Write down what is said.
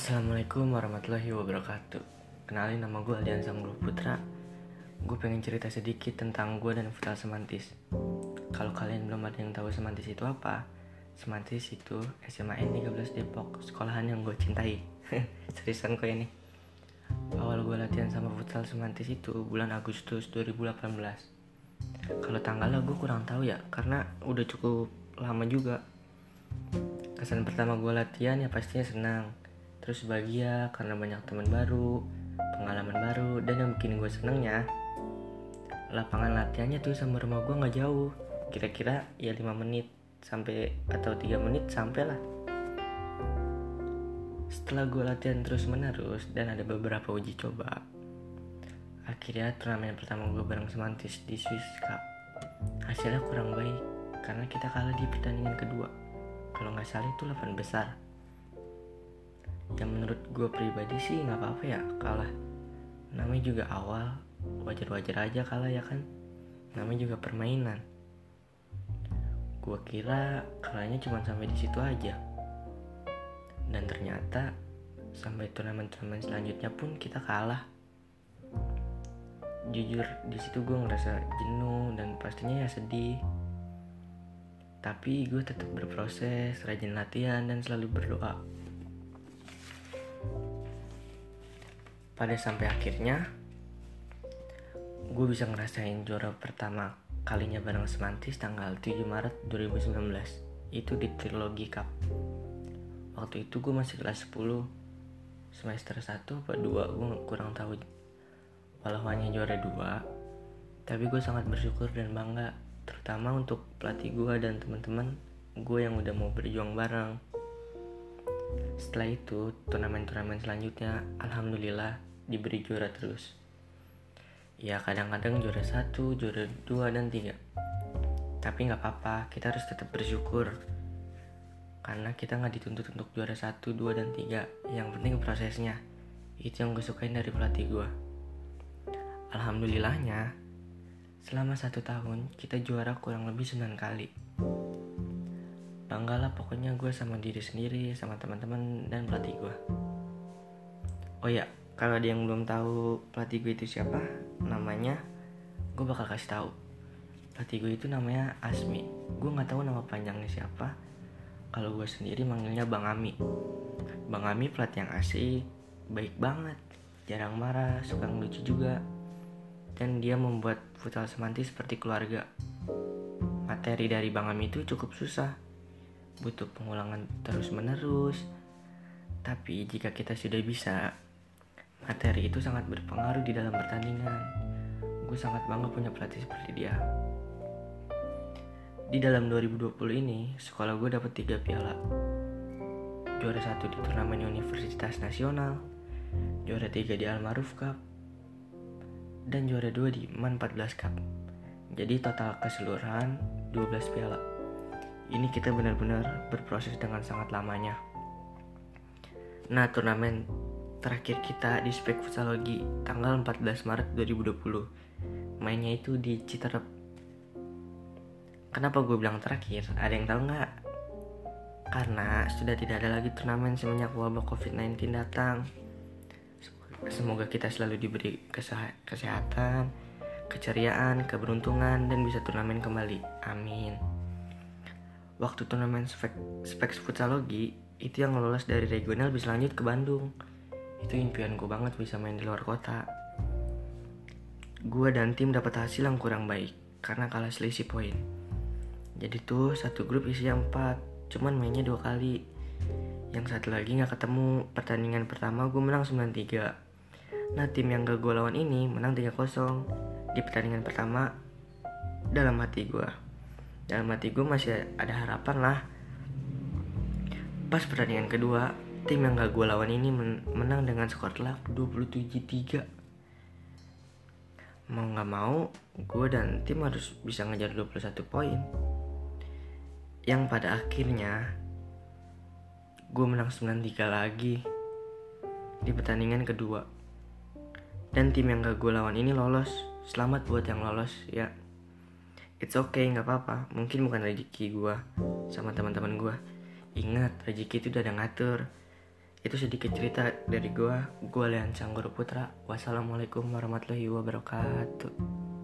Assalamualaikum warahmatullahi wabarakatuh. Kenalin nama gue Aldian Samgul Putra. Gue pengen cerita sedikit tentang gue dan futsal semantis. Kalau kalian belum ada yang tahu semantis itu apa Semantis itu SMA N 13 Depok Sekolahan yang gue cintai. Seriusan kok ini? Awal gue latihan sama futsal semantis itu bulan Agustus 2018 Kalau tanggalnya gue kurang tahu ya Karena udah cukup lama juga. Kesan pertama gue latihan ya pastinya senang Terus bahagia karena banyak teman baru Pengalaman baru Dan yang bikin gue senengnya Lapangan latihannya tuh sama rumah gue gak jauh. Kira-kira ya 5 menit Sampai atau 3 menit sampai lah. Setelah gue latihan terus menerus Dan ada beberapa uji coba Akhirnya turnamen pertama gue bareng Semantis di Swiss Cup. Hasilnya kurang baik Karena kita kalah di pertandingan kedua. Kalau nggak salah itu 8 besar yang menurut gue pribadi sih nggak apa-apa ya kalah. Namanya juga awal wajar-wajar aja kalah ya kan. Namanya juga permainan. Gue kira kalahnya cuma sampai di situ aja. Dan ternyata sampai turnamen-turnamen selanjutnya pun kita kalah. Jujur di situ gue ngerasa jenuh dan pastinya ya sedih. Tapi gue tetap berproses, rajin latihan, dan selalu berdoa. Pada sampai akhirnya, gue bisa ngerasain juara pertama kalinya bareng Semantis tanggal 7 Maret 2019. Itu di Trilogi Cup. Waktu itu gue masih kelas 10, semester 1 apa 2, gue kurang tahu. Walau hanya juara 2, tapi gue sangat bersyukur dan bangga terutama untuk pelatih gue dan teman-teman gue yang udah mau berjuang bareng setelah itu turnamen-turnamen selanjutnya alhamdulillah diberi juara terus. Ya kadang-kadang juara satu juara dua dan tiga. Tapi nggak apa-apa kita harus tetap bersyukur. Karena kita nggak dituntut untuk juara satu dua dan tiga. Yang penting prosesnya. Itu yang gue sukain dari pelatih gue. Alhamdulillahnya Selama satu tahun, kita juara kurang lebih 9 kali. Banggalah pokoknya gue sama diri sendiri, sama teman-teman, dan pelatih gue. Oh ya, kalau ada yang belum tahu pelatih gue itu siapa, namanya gue bakal kasih tahu. Pelatih gue itu namanya Asmi. Gue nggak tahu nama panjangnya siapa. Kalau gue sendiri manggilnya Bang Ami. Bang Ami pelatih yang asik, baik banget, jarang marah, suka ngelucu juga, dan dia membuat futsal semanti seperti keluarga. Materi dari Bang Ami itu cukup susah, butuh pengulangan terus-menerus. Tapi jika kita sudah bisa, materi itu sangat berpengaruh di dalam pertandingan. Gue sangat bangga punya pelatih seperti dia. Di dalam 2020 ini, sekolah gue dapat tiga piala. Juara satu di turnamen Universitas Nasional, juara tiga di Almaruf Cup, dan juara 2 di MAN 14 Cup. Jadi total keseluruhan 12 piala. Ini kita benar-benar berproses dengan sangat lamanya. Nah, turnamen terakhir kita di Spek Futsalogi tanggal 14 Maret 2020. Mainnya itu di Citerep. Kenapa gue bilang terakhir? Ada yang tahu nggak? Karena sudah tidak ada lagi turnamen semenjak wabah COVID-19 datang. Semoga kita selalu diberi kesehatan, keceriaan, keberuntungan, dan bisa turnamen kembali. Amin. Waktu turnamen spek, spek futsalogi, itu yang lolos dari regional bisa lanjut ke Bandung. Itu impian gue banget bisa main di luar kota. Gue dan tim dapat hasil yang kurang baik, karena kalah selisih poin. Jadi tuh satu grup isi empat, cuman mainnya dua kali. Yang satu lagi gak ketemu, pertandingan pertama gue menang 9-3 Nah tim yang gak gue lawan ini menang 3-0 di pertandingan pertama dalam hati gue. Dalam hati gue masih ada harapan lah. Pas pertandingan kedua, tim yang gak gue lawan ini menang dengan skor telak 27-3. Mau gak mau, gue dan tim harus bisa ngejar 21 poin. Yang pada akhirnya, gue menang 9-3 lagi di pertandingan kedua. Dan tim yang gak gue lawan ini lolos. Selamat buat yang lolos ya. It's okay nggak apa-apa. Mungkin bukan rezeki gue sama teman-teman gue ingat rezeki itu udah ada ngatur itu sedikit cerita dari gua. Gua Leon Canggoro Putra. Wassalamualaikum warahmatullahi wabarakatuh